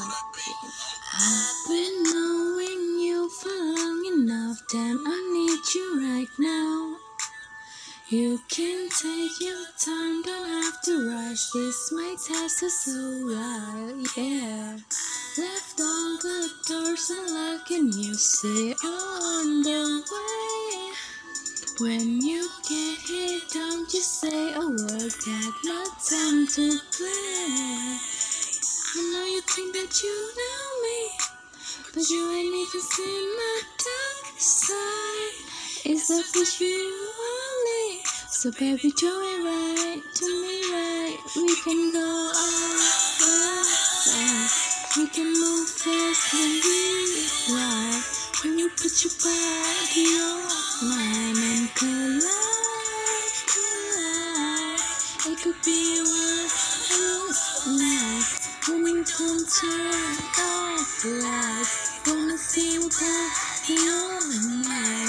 I've been knowing you for long enough, damn, I need you right now. You can take your time, don't have to rush. This might take us a while, yeah. Left all the doors unlocked, and you say on the way. When you get here, don't you say a word, got no time to play. Think that you know me, but you ain't even seen my dark side. It's up with you only, so baby, do it right, do me right. We can go all outside, we can move fast when we ride. When you put your body on mine and collide, collide, it could be one of those can turn off the lights. Wanna see what on and collide.